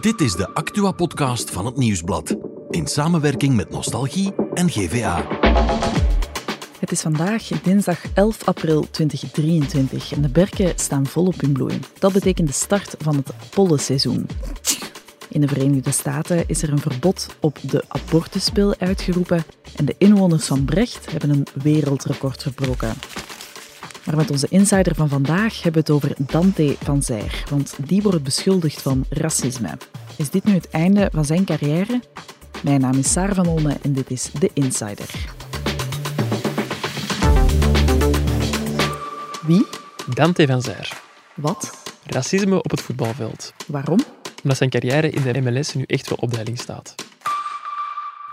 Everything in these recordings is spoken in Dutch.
Dit is de Actua-podcast van het Nieuwsblad. In samenwerking met Nostalgie en GVA. Het is vandaag dinsdag 11 april 2023 en de berken staan volop in bloei. Dat betekent de start van het pollenseizoen. In de Verenigde Staten is er een verbod op de abortuspil uitgeroepen en de inwoners van Brecht hebben een wereldrecord verbroken. Maar met onze insider van vandaag hebben we het over Dante van Zijr, want die wordt beschuldigd van racisme. Is dit nu het einde van zijn carrière? Mijn naam is Sarah van Olme en dit is The Insider. Wie? Dante van Zijr. Wat? Racisme op het voetbalveld. Waarom? Omdat zijn carrière in de MLS nu echt wel op de helling staat.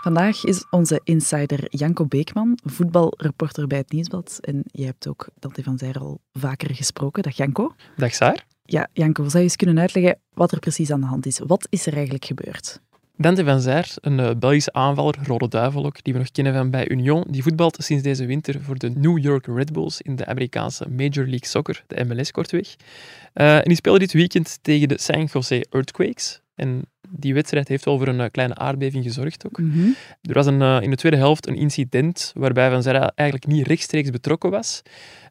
Vandaag is onze insider Janko Beekman, voetbalreporter bij het Nieuwsblad. En je hebt ook Dante van Zijr al vaker gesproken. Dag Janko. Dag Saar. Ja, Janko, zou je eens kunnen uitleggen wat er precies aan de hand is? Wat is er eigenlijk gebeurd? Dante van Zijr, een uh, Belgische aanvaller, Rode Duivel ook, die we nog kennen van bij Union, die voetbalt sinds deze winter voor de New York Red Bulls in de Amerikaanse Major League Soccer, de MLS kortweg. Uh, en die speelde dit weekend tegen de San Jose Earthquakes. En die wedstrijd heeft wel voor een uh, kleine aardbeving gezorgd ook. Mm -hmm. Er was een, uh, in de tweede helft een incident waarbij Van Zijr eigenlijk niet rechtstreeks betrokken was.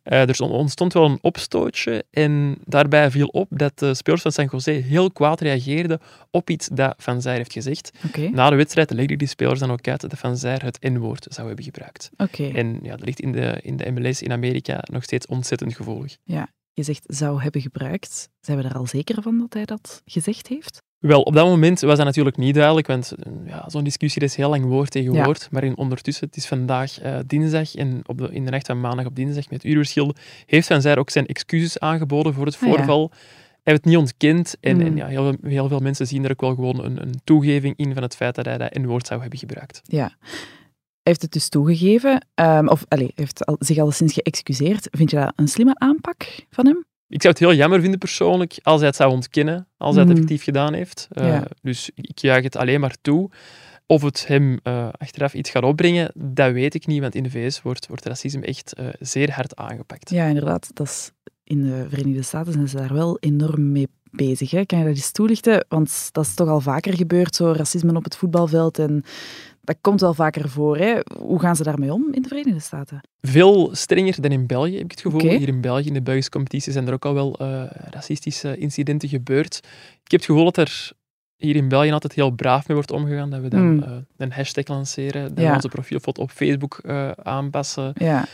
Uh, er ontstond wel een opstootje en daarbij viel op dat de spelers van San Jose heel kwaad reageerden op iets dat Van Zijr heeft gezegd. Okay. Na de wedstrijd legden die spelers dan ook uit dat Van Zijr het N-woord zou hebben gebruikt. Okay. En ja, dat ligt in de, in de MLS in Amerika nog steeds ontzettend gevoelig. Ja, je zegt zou hebben gebruikt. Zijn we er al zeker van dat hij dat gezegd heeft? Wel, op dat moment was dat natuurlijk niet duidelijk, want ja, zo'n discussie is heel lang woord tegen Ja. woord. Maar in, ondertussen, het is vandaag uh, dinsdag en op de, in de nacht van maandag op dinsdag met uurverschil heeft Van Zijr ook zijn excuses aangeboden voor het Ah, ja. voorval. Hij heeft het niet ontkend en, Mm. en ja, heel, heel veel mensen zien er ook wel gewoon een, een toegeving in van het feit dat hij dat N-woord zou hebben gebruikt. Ja. Hij heeft het dus toegegeven, um, of allez, heeft al, zich alleszins geëxcuseerd. Vind je dat een slimme aanpak van hem? Ik zou het heel jammer vinden persoonlijk als hij het zou ontkennen, als hij het Mhm. effectief gedaan heeft. Uh, Ja. Dus ik juich het alleen maar toe. Of het hem uh, achteraf iets gaat opbrengen, dat weet ik niet, want in de VS wordt, wordt racisme echt uh, zeer hard aangepakt. Ja, inderdaad. Dat is, in de Verenigde Staten zijn ze daar wel enorm mee bezig. Hè? Kan je dat eens toelichten? Want dat is toch al vaker gebeurd, zo racisme op het voetbalveld. En dat komt wel vaker voor. Hè? Hoe gaan ze daarmee om in de Verenigde Staten? Veel strenger dan in België, heb ik het gevoel. Hier in België, in de Belgische competitie, zijn er ook al wel uh, racistische incidenten gebeurd. Ik heb het gevoel dat er hier in België altijd heel braaf mee wordt omgegaan. Dat we dan Mm. uh, een hashtag lanceren, dat Ja. onze profielfoto op Facebook uh, aanpassen. Ja.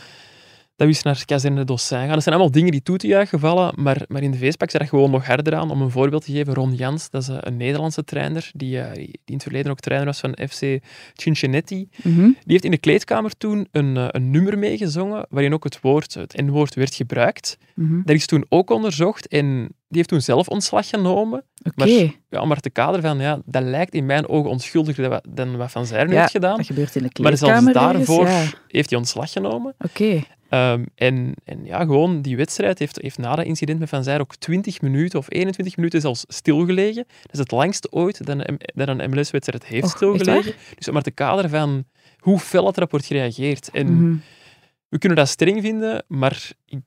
Dat we eens naar Kazerne Dossin gaan. Dat zijn allemaal dingen die toe te juichen vallen, maar, maar in de ze dat gewoon nog harder aan. Om een voorbeeld te geven, Ron Jans, dat is uh, een Nederlandse trainer, die, uh, die in het verleden ook trainer was van FC Cincinnati. Mhm. Die heeft in de kleedkamer toen een, uh, een nummer meegezongen, waarin ook het woord, het N-woord, werd gebruikt. Mhm. Dat is toen ook onderzocht en die heeft toen zelf ontslag genomen. Oké. Maar, ja, maar te kaderen van, ja, dat lijkt in mijn ogen onschuldiger dan wat- Van Zijr nu Ja, heeft gedaan. dat gebeurt in de Maar kleedkamer zelfs ergens, daarvoor Ja. heeft hij ontslag genomen. Oké. Um, en, en ja, gewoon die wedstrijd heeft, heeft na dat incident met Van Zijr ook 20 minuten of 21 minuten zelfs stilgelegen. Dat is het langste ooit dat een, dat een MLS-wedstrijd heeft Och, stilgelegen. Dus om maar te kaderen van hoe fel het erop wordt gereageerd. En Mhm. we kunnen dat streng vinden, maar ik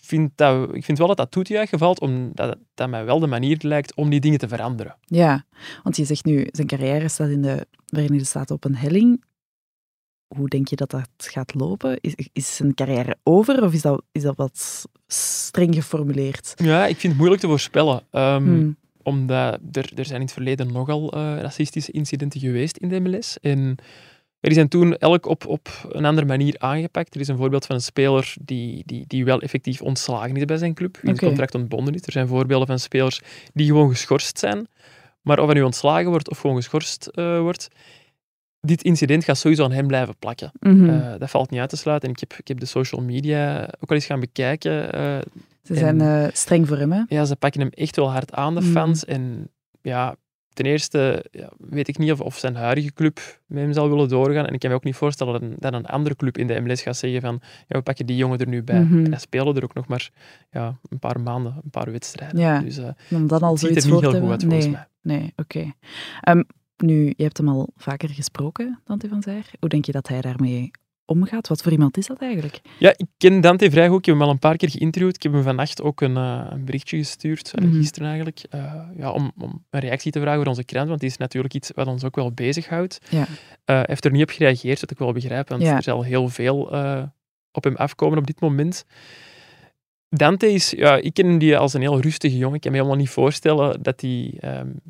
vind, dat, ik vind wel dat dat toe te juichen valt, omdat dat mij wel de manier lijkt om die dingen te veranderen. Ja, want je zegt nu, zijn carrière staat in de Verenigde Staten op een helling. Hoe denk je dat dat gaat lopen? Is, is zijn carrière over of is dat, is dat wat streng geformuleerd? Ja, ik vind het moeilijk te voorspellen. Um, Hmm. Omdat er, er zijn in het verleden nogal uh, racistische incidenten geweest in de MLS. En die zijn toen elk op, op een andere manier aangepakt. Er is een voorbeeld van een speler die, die, die wel effectief ontslagen is bij zijn club, Oké. contract ontbonden is. Er zijn voorbeelden van spelers die gewoon geschorst zijn. Maar of hij nu ontslagen wordt of gewoon geschorst uh, wordt, dit incident gaat sowieso aan hem blijven plakken. Mhm. Uh, dat valt niet uit te sluiten. En ik heb, ik heb de social media ook al eens gaan bekijken. Uh, Ze zijn uh, streng voor hem, hè? Ja, ze pakken hem echt wel hard aan, de Mhm. fans. En ja, ten eerste ja, weet ik niet of, of zijn huidige club met hem zal willen doorgaan. En ik kan me ook niet voorstellen dat een, dat een andere club in de MLS gaat zeggen van ja, we pakken die jongen er nu bij. Mhm. En hij speelde er ook nog maar ja, een paar maanden, een paar wedstrijden. Ja. Dus uh, dan al ziet er niet heel goed uit, volgens mij. nee, oké. Um, nu, je hebt hem al vaker gesproken, Dante van Zijr. Hoe denk je dat hij daarmee omgaat. Wat voor iemand is dat eigenlijk? Ja, ik ken Dante vrij goed. Ik heb hem al een paar keer geïnterviewd. Ik heb hem vannacht ook een, uh, een berichtje gestuurd, mm -hmm. gisteren eigenlijk, uh, ja, om, om, een reactie te vragen voor onze krant, want die is natuurlijk iets wat ons ook wel bezighoudt. Ja. Uh, hij heeft er niet op gereageerd, wat ik wel begrijp, want ja. er zal heel veel op hem afkomen op dit moment. Dante is, ja, ik ken hem die als een heel rustige jongen. Ik kan me helemaal niet voorstellen dat hij um,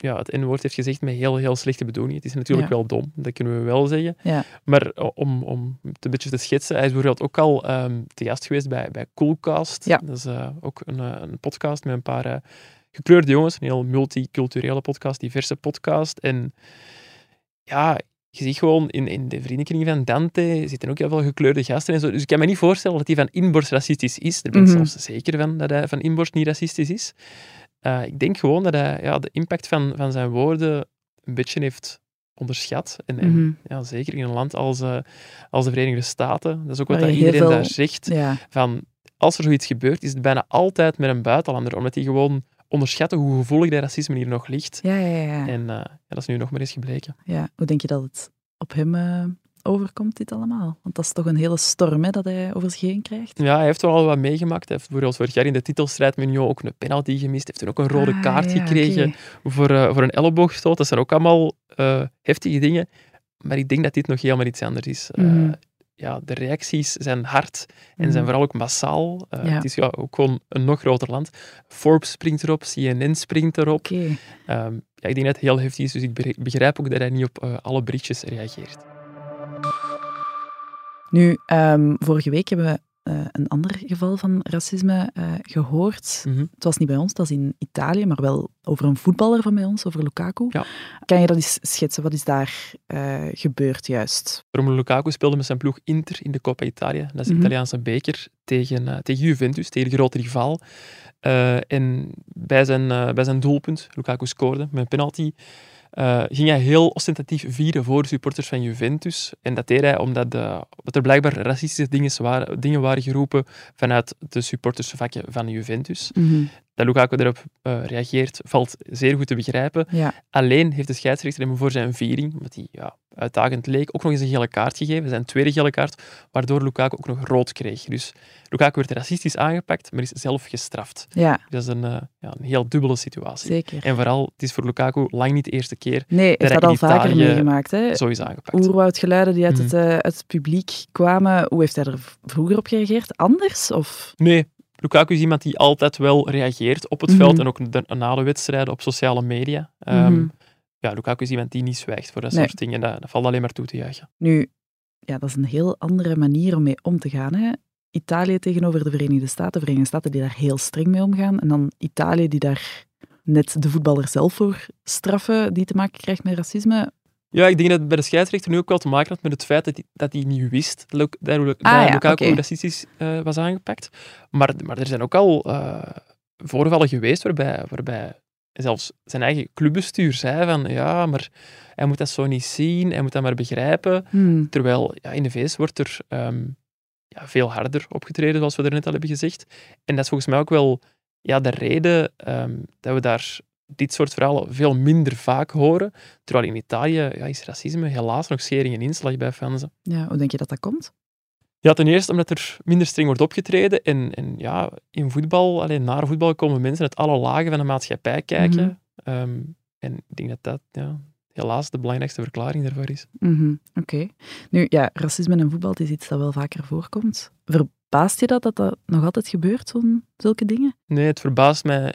ja, het N-woord heeft gezegd met heel, heel slechte bedoeling. Het is natuurlijk Ja. wel dom, dat kunnen we wel zeggen. Ja. Maar om, om het een beetje te schetsen, hij is bijvoorbeeld ook al ehm, te gast geweest bij, bij Coolcast. Ja. Dat is eh, ook een, eh, een podcast met een paar eh, gekleurde jongens. Een heel multiculturele podcast, diverse podcast. En ja, je ziet gewoon in, in de vriendenkring van Dante zitten ook heel veel gekleurde gasten en zo. Dus ik kan me niet voorstellen dat hij van inborst racistisch is. Daar ben ik Mhm. zelfs zeker van dat hij van inborst niet racistisch is. Eh, ik denk gewoon dat hij ja, de impact van, van zijn woorden een beetje heeft onderschat. En, en Mhm. ja, zeker in een land als, eh, als de Verenigde Staten. Dat is ook wat dat iedereen veel- daar zegt. Ja, Van, als er zoiets gebeurt, is het bijna altijd met een buitenlander. Omdat die gewoon onderschatten hoe gevoelig dat racisme hier nog ligt. ja, ja. ja. En eh, ja, dat is nu nog maar eens gebleken. ja. Hoe denk je dat het op hem overkomt, dit allemaal? Want dat is toch een hele storm hè, dat hij over zich heen krijgt. Ja, hij heeft wel al wat meegemaakt. Hij heeft bijvoorbeeld vorig jaar in de titelstrijd met Union ook een penalty gemist. Hij heeft toen ook een rode Ah, kaart ja, gekregen voor, eh, voor een elleboogstoot. Dat zijn ook allemaal eh, heftige dingen. Maar ik denk dat dit nog helemaal iets anders is. Eh, Mhm. ja, de reacties zijn hard en Mhm. zijn vooral ook massaal. Ja. Het is ja, ook gewoon een nog groter land. Forbes springt erop, CNN springt erop. Ehm, ja, ik denk dat het heel heftig is, dus ik be- begrijp ook dat hij niet op alle berichtjes reageert. Nu, ehm, vorige week hebben we eh, een ander geval van racisme eh, gehoord. Mhm. Het was niet bij ons, dat was in Italië, maar wel over een voetballer van bij ons, over Lukaku. Ja. Kan je dat eens schetsen? Wat is daar eh, gebeurd juist? Romelu Lukaku speelde met zijn ploeg Inter in de Coppa Italia. Dat is de Mhm. Italiaanse beker tegen, tegen Juventus, tegen de grote rivaal. En bij zijn, bij zijn doelpunt, Lukaku scoorde met een penalty, eh, ging hij heel ostentatief vieren voor supporters van Juventus. En dat deed hij omdat, de, er blijkbaar racistische dingen waren, dingen waren geroepen vanuit de supportersvakken van Juventus. Dat Lukaku daarop eh, reageert, valt zeer goed te begrijpen. Ja, Alleen heeft de scheidsrechter hem voor zijn viering, omdat hij ja, uitdagend leek, ook nog eens een gele kaart gegeven. Zijn tweede gele kaart, waardoor Lukaku ook nog rood kreeg. Dus Lukaku werd racistisch aangepakt, maar is zelf gestraft. ja Dat is een, eh, ja, een heel dubbele situatie. zeker. En vooral, het is voor Lukaku lang niet de eerste keer Nee, dat al in vaker meegemaakt. Hè? zo is aangepakt. Oerwoudgeluiden die uit, Mhm. het, eh, uit het publiek kwamen. Hoe heeft hij er vroeger op gereageerd? Anders? Of? Nee, Lukaku is iemand die altijd wel reageert op het Mhm. veld en ook de- na de wedstrijden op sociale media. Mhm. Ja, Lukaku is iemand die niet zwijgt voor dat Nee. soort dingen. Dat, dat valt alleen maar toe te juichen. Nu, ja, dat is een heel andere manier om mee om te gaan. Hè? Italië tegenover de Verenigde Staten. De Verenigde Staten die daar heel streng mee omgaan. En dan Italië die daar net de voetballer zelf voor straffen die te maken krijgt met racisme. Ja, ik denk dat het bij de scheidsrechter nu ook wel te maken had met het feit dat hij, dat hij niet wist dat, dat, dat Ah, ja, Lukaku oké. racistisch eh, was aangepakt. Maar, maar er zijn ook al eh, voorvallen geweest waarbij, waarbij zelfs zijn eigen clubbestuur zei van ja, maar hij moet dat zo niet zien, hij moet dat maar begrijpen. Hmm. Terwijl ja, in de VS wordt er ehm, ja, veel harder opgetreden, zoals we er net al hebben gezegd. En dat is volgens mij ook wel ja, de reden ehm, dat we daar dit soort verhalen veel minder vaak horen. Terwijl in Italië ja, is racisme helaas nog schering en inslag bij fansen. Ja, hoe denk je dat dat komt? Ja, ten eerste omdat er minder streng wordt opgetreden. En, en ja, in voetbal, alleen naar voetbal komen mensen uit alle lagen van de maatschappij kijken. Mhm. Ehm, en ik denk dat dat ja, helaas de belangrijkste verklaring daarvoor is. Mhm, Oké. Nu, ja, racisme in voetbal is iets dat wel vaker voorkomt. Verbaast je dat, dat dat nog altijd gebeurt, zo'n, zulke dingen? Nee, het verbaast mij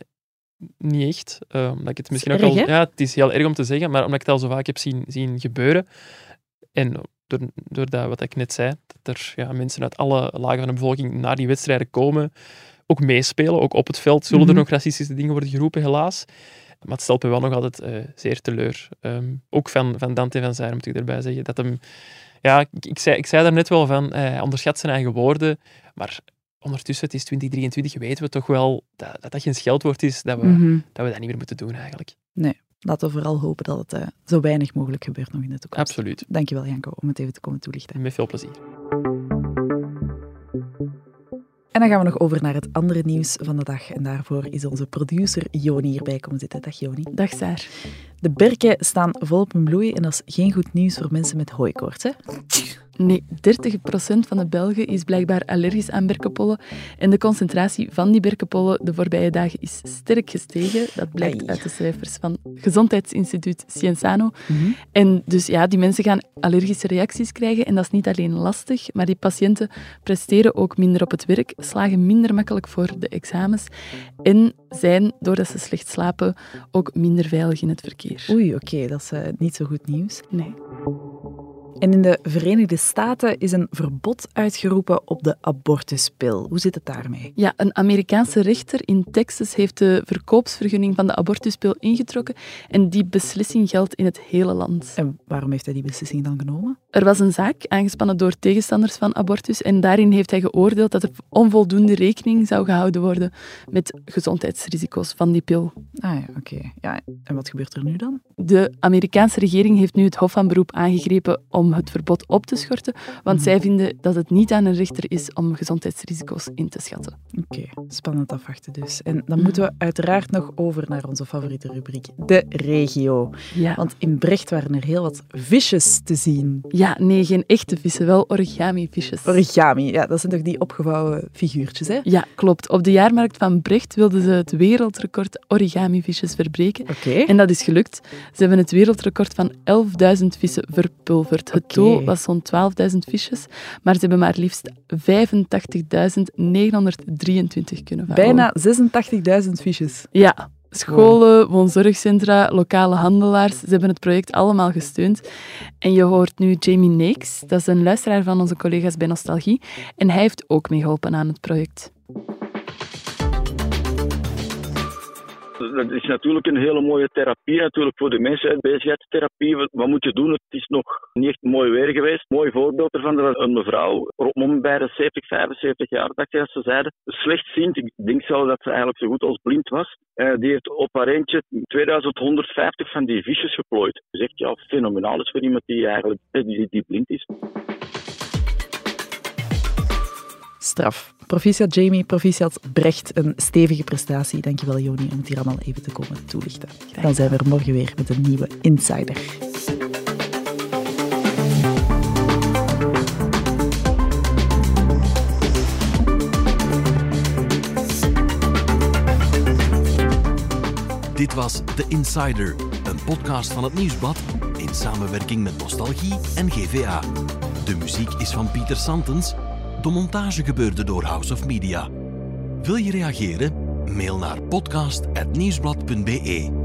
niet echt. eh, omdat ik het misschien is ook al... Ja, het is heel erg om te zeggen, maar omdat ik het al zo vaak heb zien, zien gebeuren. En door, door dat, wat ik net zei, dat er ja, mensen uit alle lagen van de bevolking naar die wedstrijden komen, ook meespelen, ook op het veld zullen Mhm. er nog racistische dingen worden geroepen, helaas. Maar het stelt me wel nog altijd eh, zeer teleur. Ehm, ook van, van Dante van Zijr, moet ik erbij zeggen. Dat hem, ja, ik, ik, zei, ik zei daar net wel van, eh, hij onderschat zijn eigen woorden, maar ondertussen, het is 2023, weten we toch wel dat dat, dat geen scheldwoord is, dat we, Mhm. dat we dat niet meer moeten doen eigenlijk. Laten we vooral hopen dat het eh, zo weinig mogelijk gebeurt nog in de toekomst. Absoluut. Dankjewel, Janko, om het even te komen toelichten. Met veel plezier. En dan gaan we nog over naar het andere nieuws van de dag. En daarvoor is onze producer Joni hierbij komen zitten. Dag Joni. Dag Saar. De berken staan volop in bloei en dat is geen goed nieuws voor mensen met hooikoorts. Hè? Nee, 30% van de Belgen is blijkbaar allergisch aan berkenpollen. En de concentratie van die berkenpollen de voorbije dagen is sterk gestegen. Dat blijkt uit de cijfers van Gezondheidsinstituut Cienzano. Mhm. En dus ja, die mensen gaan allergische reacties krijgen. En dat is niet alleen lastig, maar die patiënten presteren ook minder op het werk, slagen minder makkelijk voor de examens en zijn, doordat ze slecht slapen, ook minder veilig in het verkeer. Oei, oké, dat is eh, niet zo goed nieuws. Nee. En in de Verenigde Staten is een verbod uitgeroepen op de abortuspil. Hoe zit het daarmee? Ja, een Amerikaanse rechter in Texas heeft de verkoopsvergunning van de abortuspil ingetrokken en die beslissing geldt in het hele land. En waarom heeft hij die beslissing dan genomen? Er was een zaak aangespannen door tegenstanders van abortus en daarin heeft hij geoordeeld dat er onvoldoende rekening zou gehouden worden met gezondheidsrisico's van die pil. Ah ja, oké. Ja, en wat gebeurt er nu dan? De Amerikaanse regering heeft nu het Hof van Beroep aangegrepen om het verbod op te schorten, want zij vinden dat het niet aan een rechter is om gezondheidsrisico's in te schatten. Oké, spannend afwachten dus. En dan moeten we uiteraard nog over naar onze favoriete rubriek, de regio. Ja, Want in Brecht waren er heel wat visjes te zien. ja nee, geen echte vissen, wel origami-visjes. Origami, ja, dat zijn toch die opgevouwen figuurtjes, hè? Ja, klopt. Op de jaarmarkt van Brecht wilden ze het wereldrecord origami-visjes verbreken. Oké. En dat is gelukt. Ze hebben het wereldrecord van 11.000 vissen verpulverd. Het Oké. doel was zo'n 12.000 visjes, maar ze hebben maar liefst 85.923 kunnen vangen. Bijna 86.000 visjes. Ja. Scholen, woonzorgcentra, lokale handelaars, ze hebben het project allemaal gesteund. En je hoort nu Jamie Neeks, dat is een luisteraar van onze collega's bij Nostalgie. En hij heeft ook meegeholpen aan het project. Dat is natuurlijk een hele mooie therapie natuurlijk voor de mensen. Bezigheidstherapie, wat, moet je doen? Het is nog niet echt mooi weer geweest. Mooi voorbeeld ervan, er een mevrouw, om bij de 70, 75 jaar, dat ze zeiden, slechtziend. Ik denk zelfs dat ze eigenlijk zo goed als blind was. Eh, die heeft op haar eentje 2150 van die visjes geplooid. Dus echt ja, fenomenaal is voor iemand die eigenlijk die, die blind is. Straf. Proficiat Jamie, proficiat Brecht. Een stevige prestatie. Dankjewel Joni om het hier allemaal even te komen toelichten. Dan zijn we er morgen weer met een nieuwe Insider. Dit was The Insider, een podcast van het Nieuwsblad in samenwerking met Nostalgie en GVA. De muziek is van Pieter Santens. De montage gebeurde door House of Media. Wil je reageren? Mail naar podcast.nieuwsblad.be.